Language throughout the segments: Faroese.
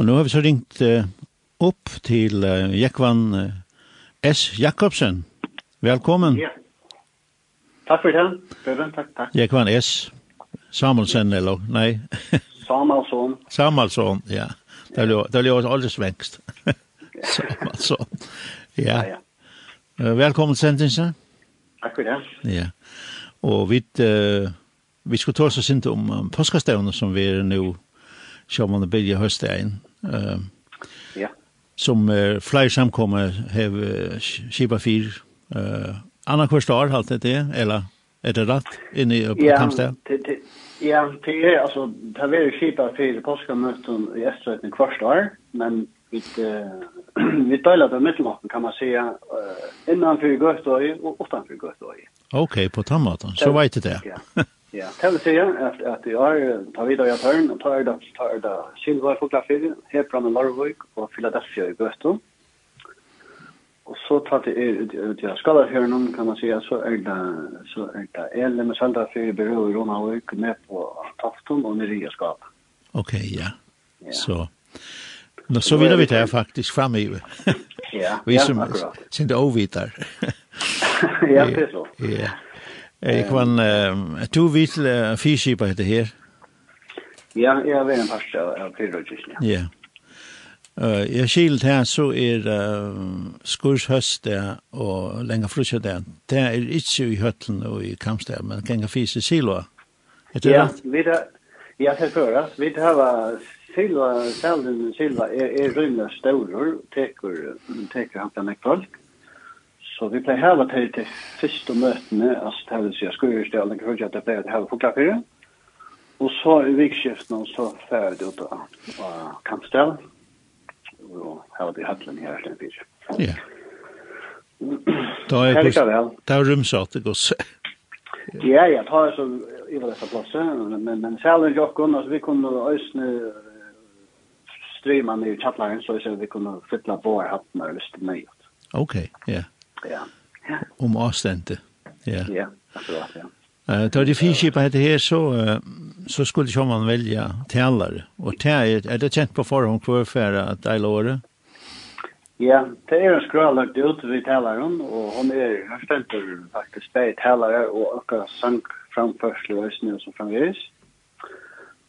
Og nå har vi så ringt uh, opp til uh, Jekvan uh, S. Jakobsen. Velkommen. Ja. Takk for det. Prøven, takk, takk. Jekvan S. Samuelsen, eller? Nei. Samuelsson. Samuelsson, ja. Det det jo aldri svengst. Samuelsson. Ja. ja, ja. Uh, velkommen, Sentinsen. Takk for det. Ja. Og vi, uh, vi skulle ta oss og sinte om um, påskastevnet som vi er nå, sjåmann og bilje høstegn. Ja eh, ja. som eh, flere samkommer har skipa fyr. Eh, Anna Kvarstar, halt det det, eller er det rett inne i ja, Kamsted? Ja, det er, altså, det har vært kjipa fyr påskamøten i Estrøyten år, men vi vi deler det mittelmatten kan man säga uh, innanför Göteborg och utanför Göteborg. Okej, på tammaten. Så vet det. Ja. Ja, det vil säga at, at det är tar vi då jag tar den tar det tar det Silva för kaffe här från Norrvik och Philadelphia i Boston. Og så tar det ut ut i ska kan man säga så er det så er det eller med sandra i beror i Ronavik med på Tafton och Neria skap. Ok, ja. ja. Så Nå, så vill vi det faktiskt fram i. ja, vi som ja, sind ovitar. ja, det är så. Ja. Jeg kan, uh, to vidt uh, fyrskipa heter her. Ja, jeg er en parst av fyrrødkirken, ja. Ja. Uh, jeg skilt her, så er uh, skurshøst der og lenger frutja der. Det er ikke i høtlen og i kampstad, men ganger fysi siloa. Er det ja, vi da, ja, til føra. Vi da var silva, selden silva er, er rymla staurer, teker, teker han kan folk. Så vi pleier hava til til første møtene, altså det vil si at skurerstjelen, jeg hører at det pleier til hava klokka fire. Og så i vikskiftene, så fer det ut av kampstjelen, og hava til hattelen her til fire. Ja. Da er det, det er rumsatt, det går Ja, ja, det har så i var dessa platser, men, men særlig jokken, altså vi kunne øsne streama ner i chatlaren så vi kunne fylla på hattene og lyst til nøyet. Okej, ja. Yeah. Ja. ja. Om avständet. Ja. Ja, absolut, ja. Eh, tar det fiskipet heter her, så uh, så skulle ikke man velge talere. Og det er, det kjent på forhånd hver för att det låre. Ja, det er en skral lagt ut vid tällaren og hon är här ständer faktiskt på tällare och öka sank framför slösnö som framvis.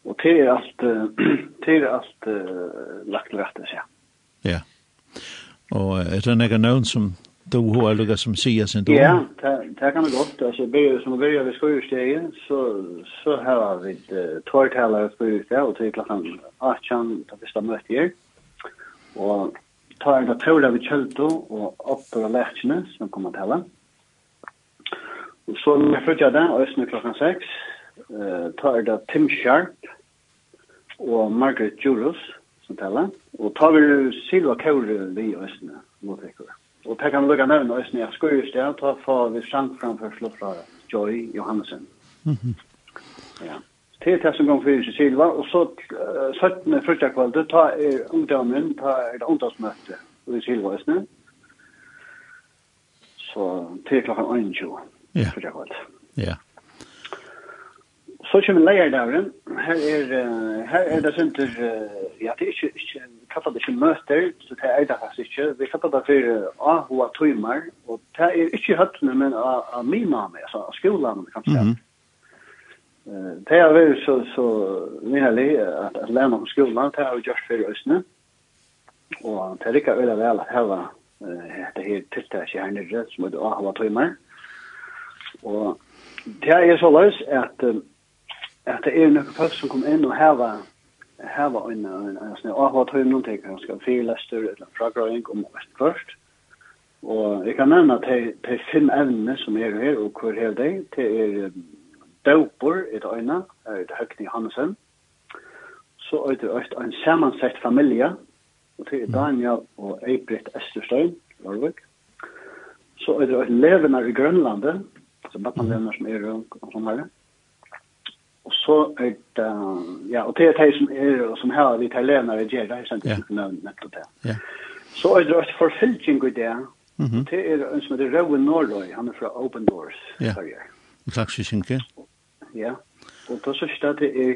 Og det er alt, allt det er alt uh, lagt rätt så. Ja. Och er det noen någon som då har lugga som sia sen då. Ja, det det kan det gott. Alltså börjar som börjar vi sjöstege så så här har vi tårt hela sjöstege och till klockan 18 då vi står möte här. Och tar en patroll av költo och upp på läktjene som kommer att hålla. Och så när flyttar det och snö klockan 6 eh tar det Tim Sharp och Margaret Julius som talar och tar vi Silva Cole vi och snö mot veckor. Og det kan lukka nevna oss nere skurst, ja, ta for vi sang framfor fra Joy Johannesen. Ja. Det er det som kom fyrir Silva, og så 17. fruktakvalde, ta er ungdommen, ta er det ungdomsmøte i Silva, ja. Så til klokka 21. Ja. Fruktakvalde. Ja. Yeah. Så kommer leierdageren. Her er, her er det synder, ja, det er ikke, ikke kallar det ikke møter, så det er det faktisk ikke. Vi kallar det for ahua tøymer, og det er ikke høttene, men av mimame, altså av skolan, kan man säga. Det er vært så, så nærlig at, at lærne om skolan, det har vi gjort for østene. Og det er ikke veldig vel at heva det her tiltak her nere, som er ahua tøymer. Og det er så løs at uh, at det er noen folk som kommer inn og heva heva en en sånn avhått høy noen ting han skal fyrlester eller fragrøying om vest først og jeg kan nevne at det er fem evne som er her og hvor er det det er døper et øyne er det høyne Hansen så er det øyne en samansett familie og det er Daniel og Eibrit Esterstein Lorvik. Så er det øyne levende i Grønlandet så bare levende som er rundt om her Og så er det, ja, og det er det som er, og som her, vi tar levende i Gjerda, jeg er sant, ikke nødvendig nettopp det. Ja. Så er det også forfylking i det, og det er en som heter Røven Norløy, han er fra Open Doors, ja. Sverige. En slags synke? Ja, og da synes jeg det er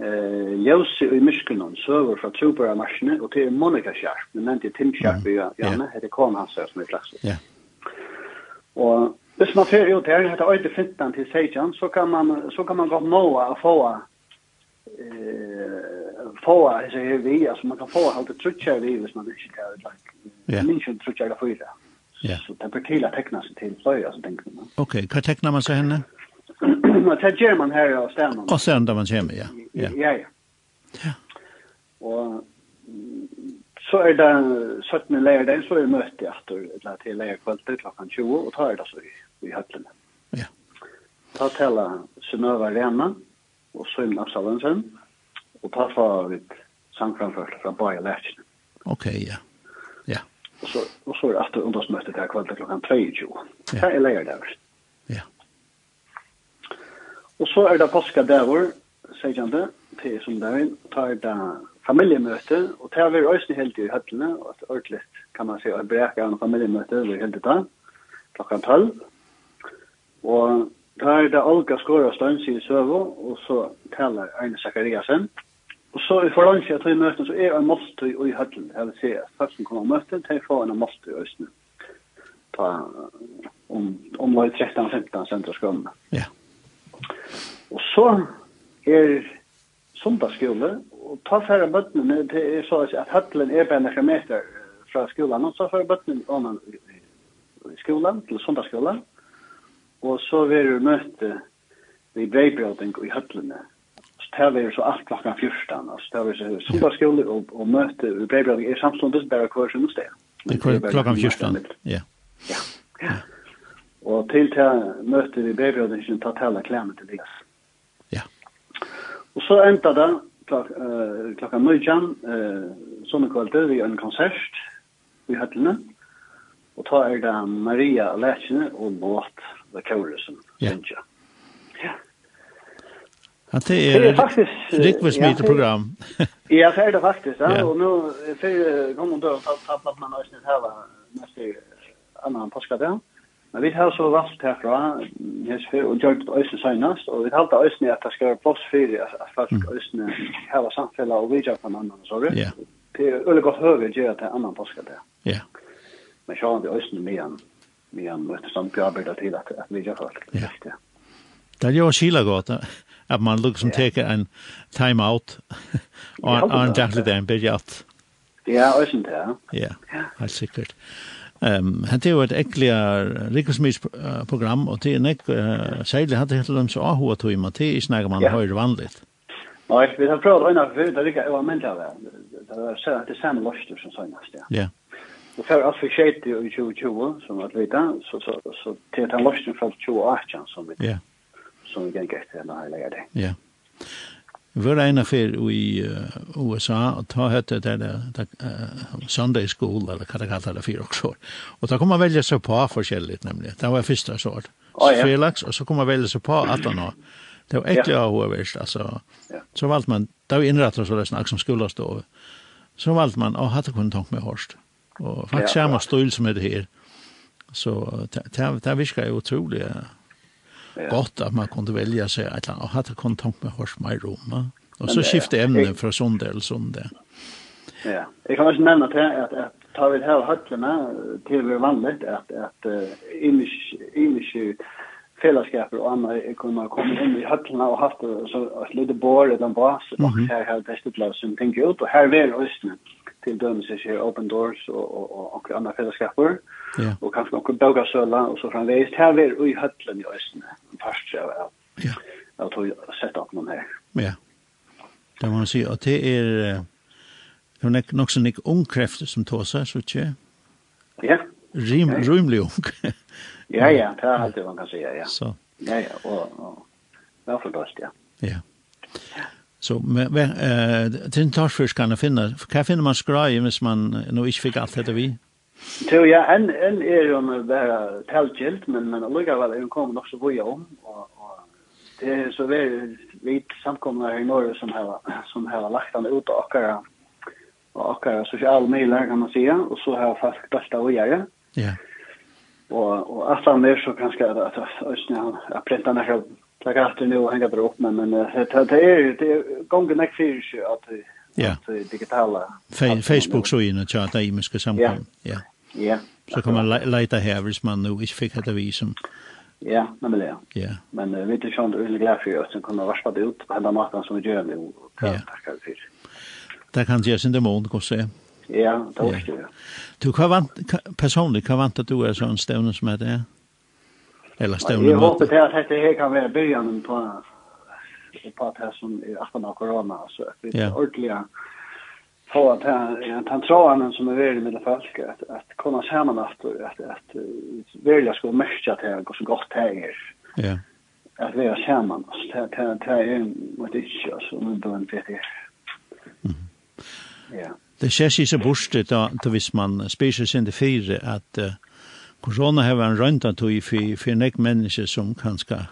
eh Jose i Miskunon server fra Super Machine og til Monica Sharp men den til Tim Sharp ja ja det kom han så som ett slags. Ja. Og Hvis man fer ut her, heter øyde fintan til Seijan, så kan man, så kan man godt nå og få eh få alltså här vi alltså man kan få allt det trutcha vi hvis man inte tar det like minst trutcha jag för Ja. Så det blir till att teckna sig till så alltså tänker man. Okej, kan teckna man så henne? Man tar German här och stämmer. Och sen där man kommer, ja. Ja. Ja. Ja. Och Så er det 17. lærdag, så er møte etter til lærkvalitet klokken 20, og tar det så i, i høttene. Ja. Ta til Synnøve Arena og Søyna Salensen, og ta fra litt sangframført fra Baja Lærkene. Ok, ja. Ja. Og så, og så er det etter ungdomsmøte til kvalitet klokken 22. Ja. Det er lærdag. Ja. Og så er det påskadever, sier han det, til som der, tar det familjemøte, og det har vært også helt i høttene, og et ordentlig, kan man si, og brek av en familjemøte, vi helt i dag, klokka 12. Og der er det Olga Skåre og Støns i Søvo, og så taler Arne Zakariasen. Og så i forlandet jeg tog i møtene, så er det en måltøy i høttene, det vil si at folk som kommer og møter, de får en måltøy i høttene. Ta, om, om 13-15 sentra skrømmene. Ja. Og så er sundagsskole, og ta færre bøttene, det er så at høttelen er bare noen meter fra skolen, og så færre bøttene ånden i skolen, til sundagsskolen, og så vil du møte i breibjøting i høttelene. Så tar vi så alt klokka 14, altså vi så sundagsskole og, og møte i breibjøting er samståndes bare hver sin sted. Klokka 14, ja. Ja, ja. Og til til møte i breibjøting, ta tala klemmet til det, Og så enda det klok uh, klokka nøyjan, uh, sånne kvalitet, vi en konsert i høttene, og ta er det Maria Lætjene og Båt The som yeah. synes jeg. Ja. Ja, det er, er faktisk... Rikvis ja, mye program. ja, det er det faktisk, ja. Yeah. Og nå, før kommer du til at man har snitt her, neste annan påskadag, Men vi har så valgt herfra, og gjør det øyne senest, og vi har alltid øyne at det skal være plass for at folk øyne heva samfunnet og vidja på en annan, sorry. Ja. Det er veldig godt høyre å gjøre til er annan påske det. Ja. Men så har vi øyne mian, mian, vet du, som bjarbeidar til at at vidja folk. Ja. Det er jo skila godt, at man liksom teker en time-out, og en daglig dag, en byrjat. Ja, øyne det, ja. Ja, helt sikkert. Ja. Ehm han det var ett äckliga rikosmysprogram och det är näck särskilt hade helt dem så ahua tog i Matti i snäga man hör vanligt. Nej, vi har provat ena för det lika var av det Det var så att det sen lost som så nästa. Ja. Och för att för shit i 2020 som att veta så så så det den lost från 2018 som vi. Ja. Som vi kan get det när jag lägger det. Ja var en affär i USA og ta hette det der uh, Sunday School eller hva det kallar det fire år. Og da kom man velge seg på forskjelligt nemlig. Det var första sort. Felix og så kom man velge seg på at han har Det var ikke av hva verst, altså. Ja. Så valgte man då inrättar så det snack som skulle stå. Så valgte man och tanke med hårst. Og faktisk ja, faktiskt samma stil som det her. Så det det det virker jo utrolig, otroligt ja. godt at man kunne velge seg et eller annet, og hatt kontakt med hos meg i Roma. Og så skifte emnet fra sondag eller sondag. Ja, jeg kan også nevne til at, at tar vi det her høttene til det vanligt, at, at uh, imiske fellesskaper og andre kunne komme inn i høttene og haft så, et lite eller en bas, og her har det beste plass som tenker ut, og her vil Østene til dømes är ju open doors og, og, og, og andre fellesskaper, Ja. og kanskje noen bögar og och så framvis här är i höllen i östen. Fast ja. Ja. Jag tror jag sett opp noen her. Ja. Det man ser Og det är nok sånn ikke ung ungkräfter som tåsar så ikke? Ja. Rim rymlig ung. ja ja, det har det man kan si, ja. Så. Ja ja, og, og och, och, och, ja. och, Så men eh tin torsfisk kan finna. Kan finna man skrai hvis man nu ikke fikk alt dette vi. Jo ja, en en er jo med bara talgilt, men men lukar vel en kom nok så boja om og og det er så vel vi samkomna her i Norge som har som har lagt han ut og akkara og akkara sosiale medier kan man säga og så har fast bästa och göra. Ja. Och och att han är så kanske att att ösnen har printat några Det kan alltid nu hänga det upp med, men det det är det gången näck för sig att Ja. digitala. Facebook så in och chatta i mycket samkom. Ja. Ja. Så kan man leta här vis man nu ich fick det visum. Ja, men det. Ja. Men vet du sånt glad för oss som kommer varspa det ut på den marknaden som vi gör nu. Ja. Det kan ju sen det mån går. Ja, det var det. Du kan vant personligt kan vant att du är sån stävne som är det. Ja. Eller stående Jag hoppas att det här kan vara början på på det här som är efter av corona. Så att det är ordentliga på att han han tror han som är väldigt med folk att att komma samman efter att att välja ska märka att det går så gott här. Ja. Att vi är samman oss. Det här är en det är så men då var en fett Ja. Det skjer ju så bostet då då hvis man spiser sin til fire, att Korona har en rønta tog för, för nek mennesker som kanske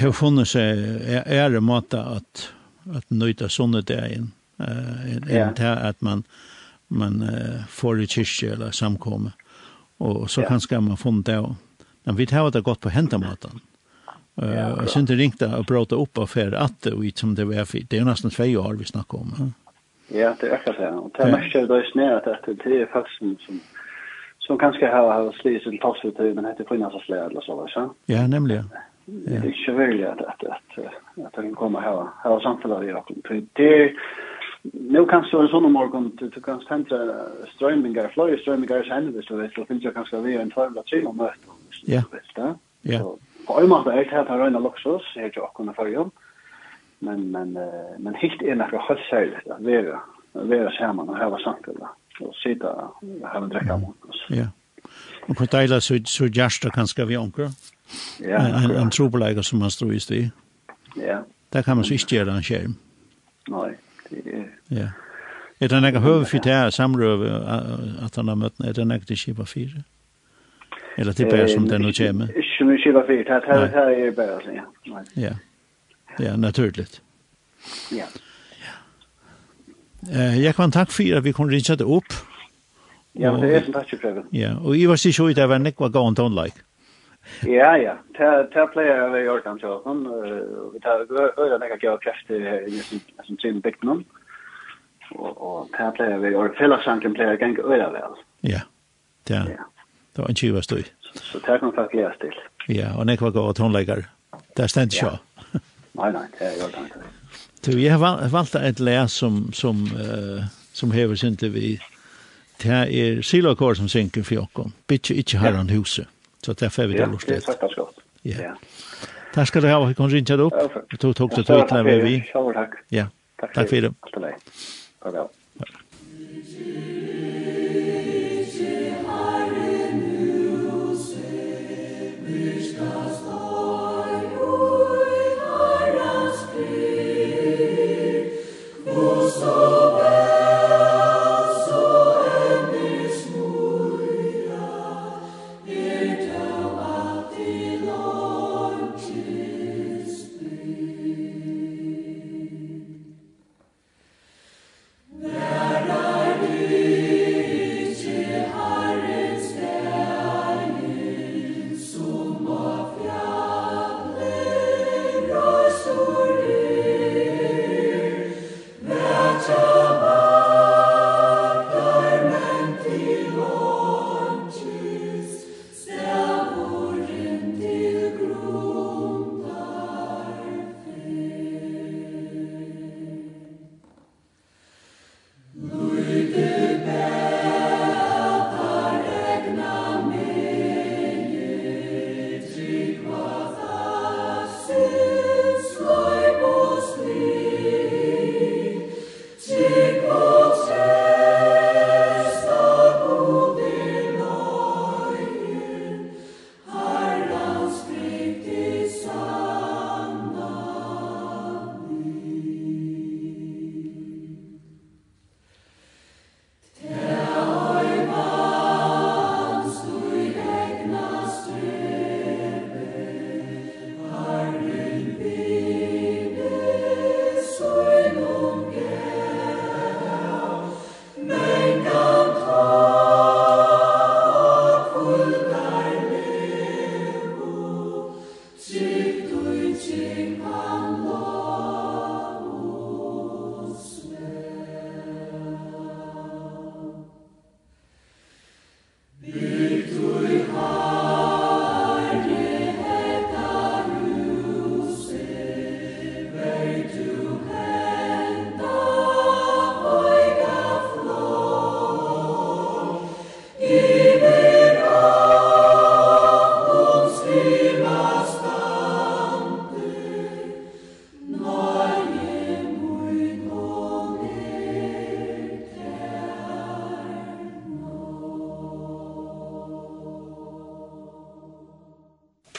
har funnit sig är det ære att, att at nøyta där in. Uh, en, ja. Yeah. at man, man uh, får i kyrkje eller samkomme. Och så ja. kanske man funnit det. Men vi tar det gott på hentamaten. Uh, ja, og synes det ringte å bråte opp av fer at det ut som det var fint. Det er nesten tvei år vi snakker om. Ja, det er akkurat det. Og det er mest kjøret og sned at det er faktisk som, som som kanske har har slis en tas ut men heter finnas så fler eller så va så. Ja, nämligen. Det är ju väl att att att att den kommer här här samtal där och det nu kan så en sån morgon till till kan ständra strömmingar flyr strömmingar så ändå så det finns ju kanske vi en tvåla tre om mötet. Ja. Ja. På en måte er det här rena luxus här jag kunna förja. Men men men helt är några hössält att vara vara samman och ha samtidigt och sitta och ha en dricka mot. Ja. Og på deila så, så gjersta kanskje vi onker. Ja. En, en trobeleiker som man står i sti. Ja. Der kan man så ikke gjøre en skjerm. Nei, det er... Ja. Er det nekka høve for det her samrøve at han har møtt, er det nekka til kiva fire? Eller til bare som det nå kommer? Ikke noe kiva fire, det her er bare, ja. Ja, ja, naturligt. Ja. Ja. Jeg kan takk for at vi kunne rinse det opp. Ja, men det er en touch Ja, og jeg var sikker ut av en nekva gåan tonleik. Ja, ja. Ta player vi gjort han så. Han vi tar öra några gå krafter här i som sin bäcknon. Och och ta player vi gjort fella sanken player kan gå öra väl. Ja. Ja. Det var en tjuva støy. Så ta kan faktiskt läsa till. Ja, och nekva gå tonleikar. Där ständ ikke. Nej, nej, det är gjort han. Du, jeg har valgt et läs som som uh, som häver sig inte vid det er silakår som synker for jokken. Bitte ikke her han huset. Så det er for vi det lort det. Ja, det er Ja. Takk skal du ha, vi kan rinja det opp. Du tok det til utleve vi. Ja, takk for det. Takk for det. Takk for det.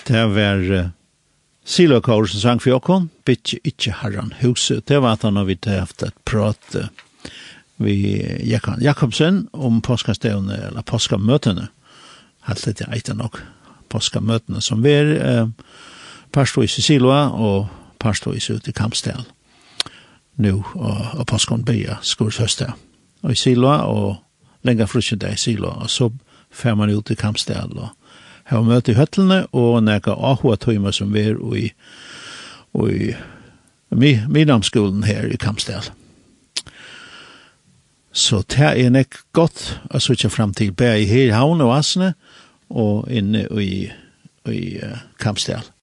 det var uh, Silokår som sang for Jokon, «Bittje Ikke herran huset». Det var at han har vi haft et prat uh, vi Jakob Jakobsen om påskastevne, eller påskamøtene. Helt litt eit nok påskamøtene som var uh, pastor i Siloa og pastor i Sut i Kampstel. Nu, og, og påskon bygja skurshøste. Og i Siloa, og lenger frusje i Siloa, og så fer man ut i Kampstel, og har møte i høttelene, og nekka ahua tøyma som vi er i, i Midamskolen her i Kamstel. Så det er nek godt å sitte fram til bæ i her havn og asne, og inne i, i uh, Kamstel.